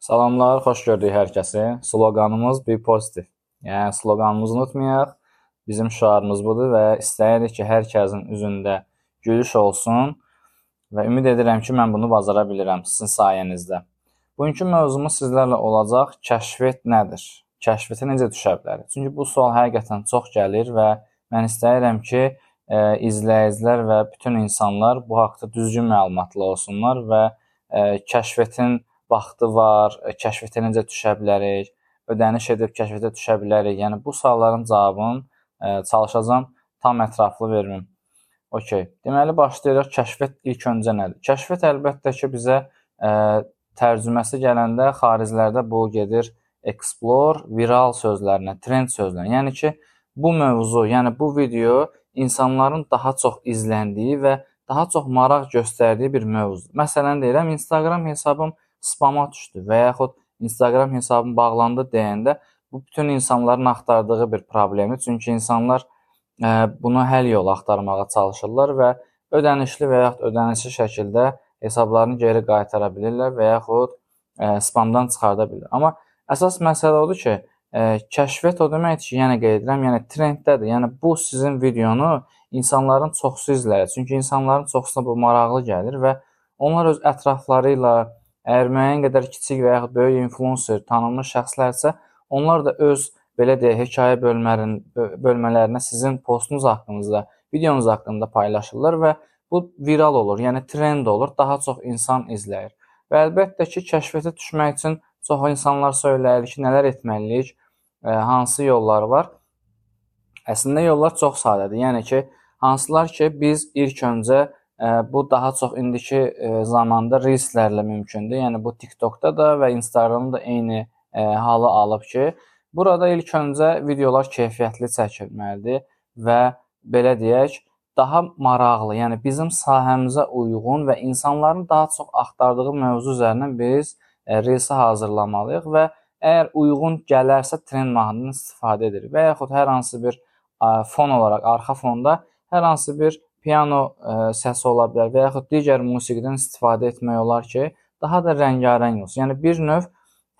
Salamlar, xoş gördük hər kəsi. Sloqanımız Be Positive. Yəni sloqanımızı unutmayaq. Bizim şüarımız budur və istəyirik ki, hər kəsin üzündə gülüş olsun və ümid edirəm ki, mən bunu bacara bilirəm sizin sayənizdə. Bugünkü mövzumuz sizlərlə olacaq kəşfiyyat nədir? Kəşfiyyata necə düşə bilərik? Çünki bu sual həqiqətən çox gəlir və mən istəyirəm ki, ə, e, izləyicilər və bütün insanlar bu haqqda düzgün məlumatlı olsunlar və ə, e, kəşfiyyatın vaxtı var, e, kəşfiyyata necə düşə bilərik, ödəniş edib kəşfiyyata düşə bilərik. Yəni bu sualların cavabını ə, e, çalışacağam tam ətraflı verməm. Okay. Deməli başlayırıq. Kəşfiyyat ilk öncə nədir? Kəşfiyyat əlbəttə ki, bizə ə, e, tərcüməsi gələndə xariclərdə bu gedir explore, viral sözlərinə, trend sözlərinə. Yəni ki, bu mövzu, yəni bu video insanların daha çox izləndiyi və daha çox maraq göstərdiyi bir mövzudur. Məsələn deyirəm, Instagram hesabım spama düşdü və yaxud Instagram hesabım bağlandı deyəndə bu bütün insanların axtardığı bir problemdir. Çünki insanlar ə, e, bunu həll yolu axtarmağa çalışırlar və ödənişli və yaxud ödənişsiz şəkildə hesablarını geri qaytara bilirlər və yaxud ə, e, spamdan çıxarda bilirlər. Amma əsas məsələ odur ki, ə, e, kəşfiyyat o deməkdir ki, yəni qeyd edirəm, yəni trenddədir. Yəni bu sizin videonu insanların çoxsu izləyir. Çünki insanların çoxsuna bu maraqlı gəlir və onlar öz ətrafları ilə Əgər müəyyən qədər kiçik və yaxud böyük influencer, tanınmış şəxslərsə, onlar da öz belə deyək, hekayə bölmələrin bölmələrinə sizin postunuz haqqınızda, videonuz haqqında paylaşırlar və bu viral olur, yəni trend olur, daha çox insan izləyir. Və əlbəttə ki, kəşfiyyata düşmək üçün çox insanlar söyləyir ki, nələr etməliyik, ə, hansı yollar var. Əslində yollar çox sadədir. Yəni ki, hansılar ki, biz ilk öncə Bu daha çox indiki zamanda reelslərlə mümkündür. Yəni bu TikTokda da və Instagramda da eyni halı alıb ki, burada ilk öncə videolar keyfiyyətli çəkilməlidir və belə deyək, daha maraqlı, yəni bizim sahəmizə uyğun və insanların daha çox axtardığı mövzu üzərindən biz reelsi hazırlamalıyıq və əgər uyğun gələrsə trend mahnının istifadə edirik və yaxud hər hansı bir fon olaraq arxa fonda hər hansı bir piano ə, e, səsi ola bilər və yaxud digər musiqidən istifadə etmək olar ki, daha da rəngarəng olsun. Yəni bir növ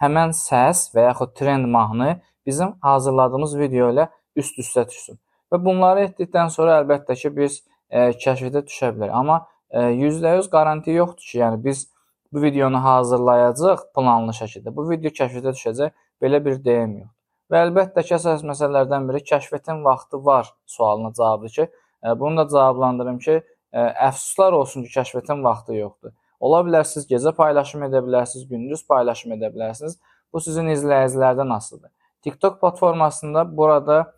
həmən səs və yaxud trend mahnı bizim hazırladığımız video ilə üst-üstə düşsün. Və bunları etdikdən sonra əlbəttə ki, biz ə, e, kəşfiyyata düşə bilərik. Amma %100 e, qaranti yoxdur ki, yəni biz bu videonu hazırlayacağıq planlı şəkildə. Bu video kəşfiyyata düşəcək. Belə bir deyim yoxdur. Və əlbəttə ki, əsas məsələlərdən biri kəşfiyyətin vaxtı var sualına cavabdır ki, Bunu da cavablandırım ki, əfsuslar olsun ki, kəşfiyyatın vaxtı yoxdur. Ola bilər siz gecə paylaşım edə bilərsiniz, gündüz paylaşım edə bilərsiniz. Bu sizin izləyicilərdən asılıdır. TikTok platformasında burada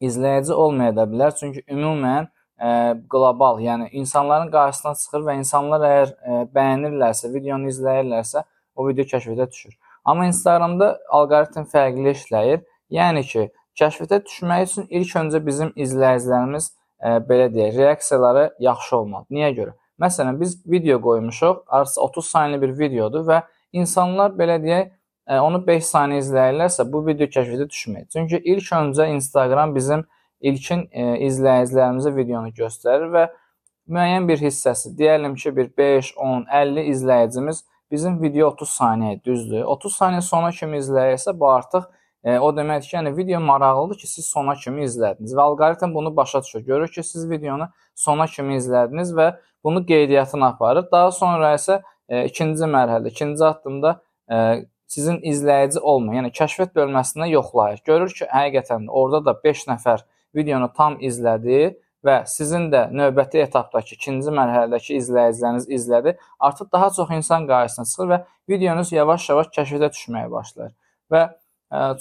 izləyici olmaya da bilər, çünki ümumən ə, qlobal, yəni insanların qarşısına çıxır və insanlar əgər ə, bəyənirlərsə, videonu izləyirlərsə, o video kəşfiyyata düşür. Amma Instagramda alqoritm fərqli işləyir. Yəni ki, kəşfiyyata düşmək üçün ilk öncə bizim izləyicilərimiz belə deyək, reaksiyaları yaxşı olmalı. Niyə görə? Məsələn, biz video qoymuşuq, artıq 30 saniyə bir videodur və insanlar belə deyək, onu 5 saniyə izləyirlərsə, bu video kəşfiyyata düşməyəcək. Çünki ilk öncə Instagram bizim ilkin izləyicilərimizə videonu göstərir və müəyyən bir hissəsi, deyəlim ki, bir 5, 10, 50 izləyicimiz bizim video 30 saniyə düzdür. 30 saniyə sonra kimi izləyirsə, bu artıq E, o deməkdir ki, yəni video maraqlıdır ki, siz sona kimi izlədiniz və alqoritm bunu başa düşür. Görür ki, siz videonu sona kimi izlədiniz və bunu qeydiyyatına aparır. Daha sonra isə e, ikinci mərhələdə, ikinci addımda e, sizin izləyici olmayan, yəni kəşfiyyat bölməsində yoxlayır. Görür ki, həqiqətən orada da 5 nəfər videonu tam izlədi və sizin də növbəti etapdakı ikinci mərhələdəki izləyiciləriniz izlədi. Artıq daha çox insan qarşısına çıxır və videonuz yavaş-yavaş kəşfiyyata düşməyə başlayır. Və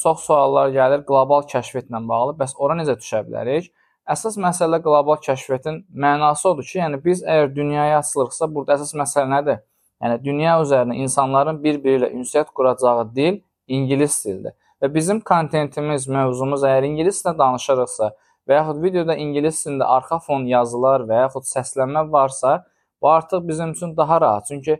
çox suallar gəlir qlobal kəşfiyyatla bağlı. Bəs ora necə düşə bilərik? Əsas məsələ qlobal kəşfiyyatın mənası odur ki, yəni biz əgər dünyaya açılırıqsa, burada əsas məsələ nədir? Yəni dünya üzərində insanların bir-biri ilə ünsiyyət quracağı dil ingilis dilidir. Və bizim kontentimiz, mövzumuz əgər ingilis dilində danışırıqsa və yaxud videoda ingilis dilində arxa fon yazılar və yaxud səslənmə varsa, bu artıq bizim üçün daha rahat. Çünki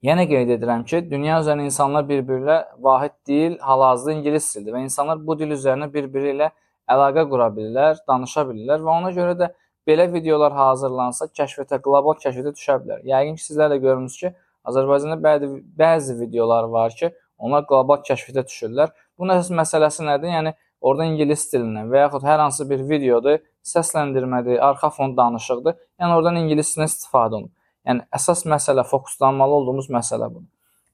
Yenə qeyd edirəm ki, dünya üzərində insanlar bir-biri ilə vahid dil, hal-hazırda ingilis dilidir və insanlar bu dil üzərində bir-biri ilə əlaqə qura bilirlər, danışa bilirlər və ona görə də belə videolar hazırlansa kəşfiyyata, qlobal kəşfiyyata düşə bilər. Yəqin ki, sizlər də görmüsünüz ki, Azərbaycanda bəzi bəzi videolar var ki, onlar qlobal kəşfiyyata düşürlər. Bunun əsas məsələsi nədir? Yəni orada ingilis dilindən və yaxud hər hansı bir videodur, səsləndirmədir, arxa fon danışıqdır. Yəni oradan ingilis dilindən istifadə olunur. Yəni əsas məsələ, fokuslanmalı olduğumuz məsələ budur.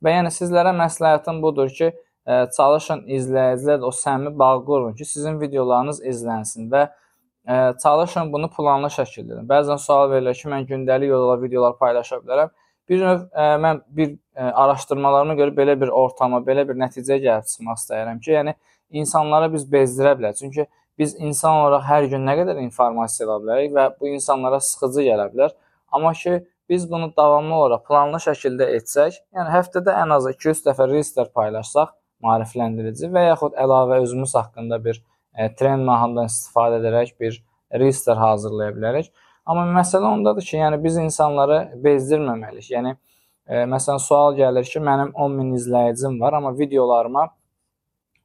Və yəni sizlərə məsləhətim budur ki, ə, çalışın izləyicilər o səmimi bağ qurun ki, sizin videolarınız izlənsin və ə, çalışın bunu planlı şəkildə edin. Bəzən sual verilir ki, mən gündəlik yolda videolar paylaşa bilərəm. Bir növ ə, mən bir ə, araşdırmalarıma görə belə bir ortama, belə bir nəticəyə gəlib çıxmaq istəyirəm ki, yəni insanları biz bezdirə bilərik. Çünki biz insan olaraq hər gün nə qədər informasiya ala bilərik və bu insanlara sıxıcı gələ bilər. Amma ki, biz bunu davamlı olaraq planlı şəkildə etsək, yəni həftədə ən az 200 dəfə reelslər paylaşsaq, maarifləndirici və yaxud əlavə özümüz haqqında bir e, trend mahnıdan istifadə edərək bir reelslər hazırlaya bilərik. Amma məsələ ondadır ki, yəni biz insanları bezdirməməliyik. Yəni e, məsələn sual gəlir ki, mənim 10 min izləyicim var, amma videolarıma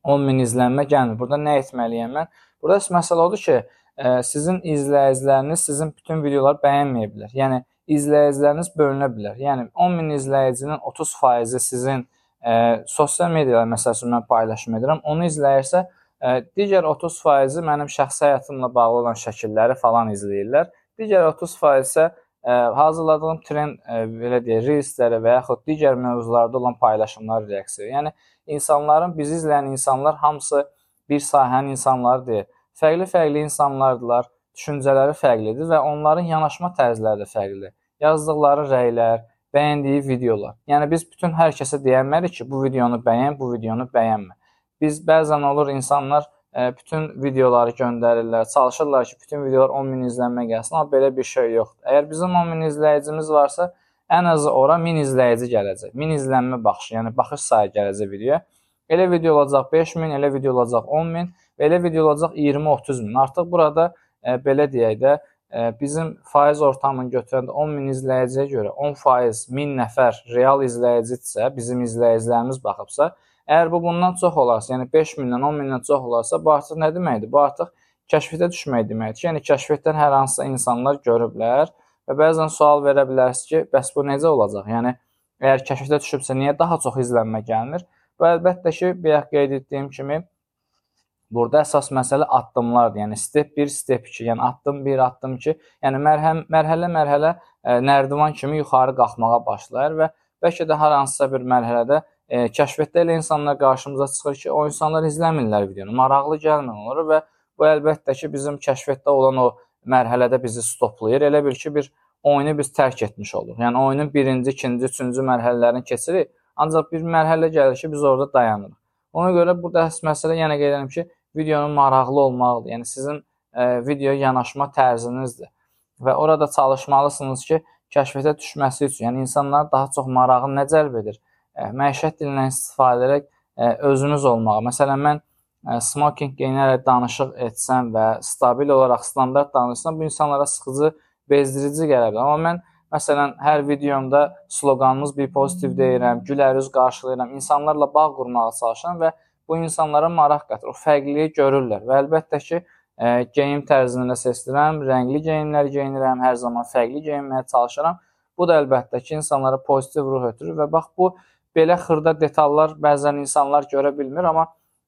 10 min izlənmə gəlmir. Burada nə etməliyəm mən? Burada məsələ odur ki, e, sizin izləyiciləriniz sizin bütün videoları bəyənməyə bilər. Yəni izləyiciləriniz bölünə bilər. Yəni 10 min izləyicinin 30% sizin e, sosial mediada məsəl üçün mən paylaşım edirəm. Onu izləyirsə, e, digər 30% mənim şəxsi həyatımla bağlı olan şəkilləri falan izləyirlər. Digər 30% isə ə, hazırladığım trend ə, belə deyək, reelslərə və yaxud digər mövzularda olan paylaşımlar reaksiya. Yəni insanların bizi izləyən insanlar hamısı bir sahənin insanları deyil. Fərqli-fərqli insanlardılar, düşüncələri fərqlidir və onların yanaşma tərzləri də fərqlidir. Yazdıqları rəylər, bəyəndiyi videolar. Yəni biz bütün hər kəsə deyənmərik ki, bu videonu bəyən, bu videonu bəyənmə. Biz bəzən olur insanlar bütün videoları göndərirlər, çalışırlar ki, bütün videolar 10 min izlənmə gəlsin, amma belə bir şey yoxdur. Əgər bizim 10 min izləyicimiz varsa, ən azı ora 1000 izləyici gələcək. 1000 izlənmə baxışı, yəni baxış sayı gələcək videoya. Elə video olacaq 5000, elə video olacaq 10000 və elə video olacaq 20-30 min. Artıq burada e, belə deyək də, bizim faiz ortamını götürəndə 10 min izləyiciyə görə 10 faiz 1000 nəfər real izləyicidirsə, bizim izləyicilərimiz baxıbsa, Əgər bu bundan çox olarsa, yəni 5 mindən, 10 mindən çox olarsa, bu artıq nə deməkdir? Bu artıq kəşfiyyətə düşmək deməkdir. Yəni kəşfiyyətdən hər hansısa insanlar görüblər və bəzən sual verə bilərsiniz ki, bəs bu necə olacaq? Yəni əgər kəşfiyyətə düşübsə, niyə daha çox izlənmə gəlmir? Bu əlbəttə ki, bayaq qeyd etdiyim kimi burada əsas məsələ addımlardır. Yəni step 1, step 2, yəni addım 1, addım 2, yəni mərhəm mərhələ-mərhələ e, nərdivan kimi yuxarı qalxmağa başlayır və bəlkə də hər hansısa bir mərhələdə e, kəşfiyyatda elə insanlar qarşımıza çıxır ki, o insanlar izləmirlər videonu, maraqlı gəlmir onlara və bu əlbəttə ki, bizim kəşfiyyatda olan o mərhələdə bizi stoplayır. Elə bil ki, bir oyunu biz tərk etmiş oluruq. Yəni oyunun birinci, ikinci, üçüncü mərhələlərini keçirik, ancaq bir mərhələ gəlir ki, biz orada dayanırıq. Ona görə burada əsas məsələ yenə qeyd edirəm ki, videonun maraqlı olmalıdır. Yəni sizin e, videoya yanaşma tərzinizdir və orada çalışmalısınız ki, kəşfiyyata düşməsi üçün, yəni insanların daha çox marağını nə cəlb edir? məişət dilindən istifadə edərək özünüz olmağı. Məsələn, mən smoking geyinərək danışıq etsəm və stabil olaraq standart danışsam, bu insanlara sıxıcı, bezdirici gələ bilər. Amma mən məsələn hər videomda sloqanımız bir pozitiv deyirəm, gülər üz qarşılayıram, insanlarla bağ qurmağa çalışıram və bu insanlara maraq qatır. O fərqliliyi görürlər və əlbəttə ki, geyim tərzini də seçdirəm, rəngli geyimlər geyinirəm, hər zaman fərqli geyinməyə çalışıram. Bu da əlbəttə ki, insanlara pozitiv ruh ötürür və bax bu belə xırda detallar bəzən insanlar görə bilmir, amma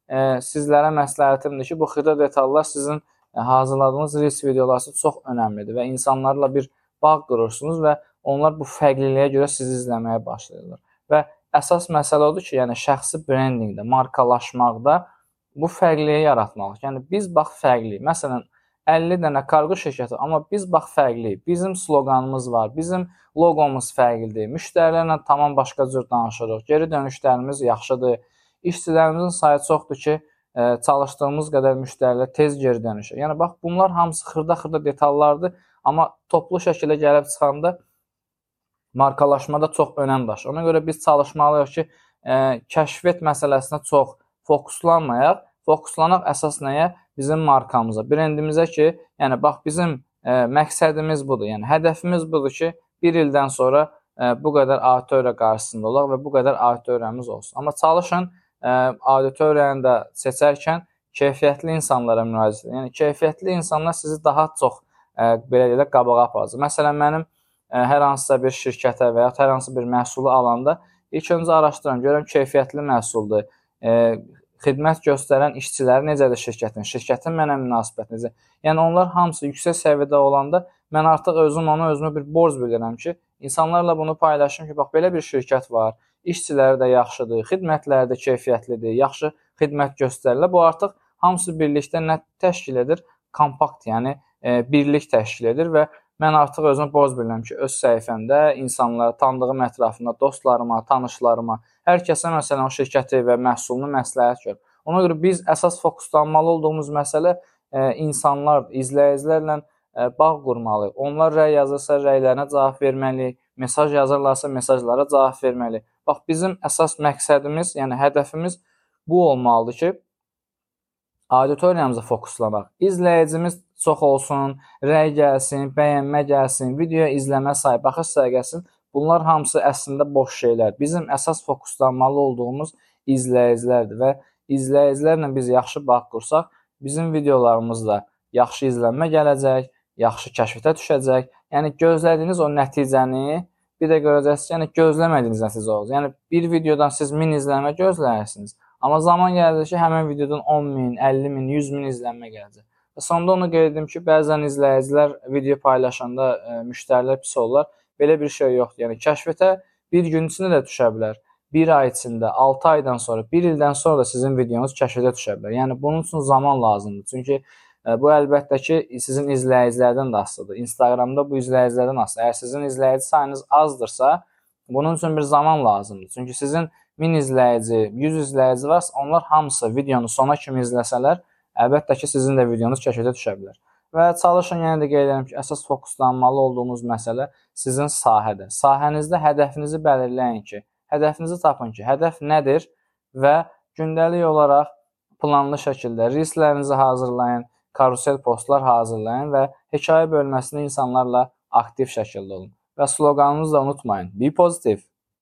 e, sizlərə məsləhətimdir ki, bu xırda detallar sizin e, hazırladığınız reels videoları çox önəmlidir və insanlarla bir bağ qurursunuz və onlar bu fərqliliyə görə sizi izləməyə başlayırlar. Və əsas məsələ odur ki, yəni şəxsi brendinqdə, markalaşmaqda bu fərqliliyi yaratmalıyıq. Yəni biz bax fərqliyik. Məsələn, 50 dənə kargo şirkəti, amma biz bax fərqliyik. Bizim sloqanımız var, bizim loqomuz fərqlidir. Müştərilərlə tamam başqa cür danışırıq. Geri dönüşlərimiz yaxşıdır. İşçilərimizin sayı çoxdur ki, e, çalışdığımız qədər müştərilər tez geri dönüşür. Yəni bax bunlar hamısı xırda-xırda detallardır, amma toplu şəkildə gəlib çıxanda markalaşmada çox önəm daşır. Ona görə biz çalışmalıyıq ki, ə, e, kəşfiyyat məsələsinə çox fokuslanmayaq. Fokuslanaq əsas nəyə? bizim markamıza, brendimizə ki, yəni bax bizim ə, e, məqsədimiz budur. Yəni hədəfimiz budur ki, 1 ildən sonra ə, e, bu qədər auditoriya qarşısında olaq və bu qədər auditoriyamız olsun. Amma çalışın ə, auditoriyanı da seçərkən keyfiyyətli insanlara müraciət edin. Yəni keyfiyyətli insanlar sizi daha çox ə, belə deyək qabağa aparacaq. Məsələn, mənim hər hansısa bir şirkətə və ya hər hansı bir məhsulu alanda ilk öncə araşdırın, görün keyfiyyətli məhsuldur. E, xidmət göstərən işçiləri necədir şirkətin, şirkətin mənə münasibəti necə? Yəni onlar hamısı yüksək səviyyədə olanda mən artıq özüm ona özümə bir borc bilirəm ki, insanlarla bunu paylaşım ki, bax belə bir şirkət var. İşçiləri də yaxşıdır, xidmətləri də keyfiyyətlidir, yaxşı xidmət göstərirlər. Bu artıq hamısı birlikdə nə təşkil edir? Kompakt, yəni e, birlik təşkil edir və mən artıq özümə borc bilirəm ki, öz səhifəmdə insanlara, tanıdığım ətrafında, dostlarıma, tanışlarıma, hər kəsə məsələn o şirkəti və məhsulunu məsləhət gör. Ona görə biz əsas fokuslanmalı olduğumuz məsələ e, insanlar, izləyicilərlə e, bağ qurmalıyıq. Onlar rəy yazırsa, rəylərinə cavab verməliyik. Mesaj yazırlarsa, mesajlara cavab verməliyik. Bax bizim əsas məqsədimiz, yəni hədəfimiz bu olmalıdır ki, auditoriyamıza fokuslanaq. İzləyicimiz çox olsun, rəy gəlsin, bəyənmə gəlsin, video izləmə sayı, baxış sayı gəlsin. Bunlar hamısı əslində boş şeylər. Bizim əsas fokuslanmalı olduğumuz izləyicilərdir və izləyicilərlə biz yaxşı bağ qursaq, bizim videolarımız da yaxşı izlənmə gələcək, yaxşı kəşfətə düşəcək. Yəni gözlədiyiniz o nəticəni bir də görəcəksiniz, yəni gözləmədiyiniz nəticə olacaq. Yəni bir videodan siz 1000 izlənmə gözləyirsiniz. Amma zaman ki, həmin videodan 10 min, 50 min, 100 min izlənmə gələcək. Və sonda onu qeyd edim ki, bəzən izləyicilər video paylaşanda ə, e, müştərilər pis olurlar. Belə bir şey yoxdur. Yəni kəşfətə bir gün içində də düşə bilər. 1 ay içində, 6 aydan sonra, 1 ildən sonra da sizin videonuz kəşfətə düşə bilər. Yəni bunun üçün zaman lazımdır. Çünki ə, e, bu əlbəttə ki, sizin izləyicilərdən də asılıdır. Instagramda bu izləyicilərdən asılıdır. Əgər sizin izləyici sayınız azdırsa, bunun üçün bir zaman lazımdır. Çünki sizin 1000 izləyici, 100 izləyici varsa, onlar hamısı videonu sona kimi izləsələr, əlbəttə ki, sizin də videonuz kəşfətə düşə bilər. Və çalışın yenə də qeyd edirəm ki, əsas fokuslanmalı olduğunuz məsələ sizin sahədə. Sahənizdə hədəfinizi belirləyin ki, hədəfinizi tapın ki, hədəf nədir və gündəlik olaraq planlı şəkildə reelslərinizi hazırlayın, karusel postlar hazırlayın və hekayə bölməsində insanlarla aktiv şəkildə olun. Və sloqanınızı da unutmayın. Be positive.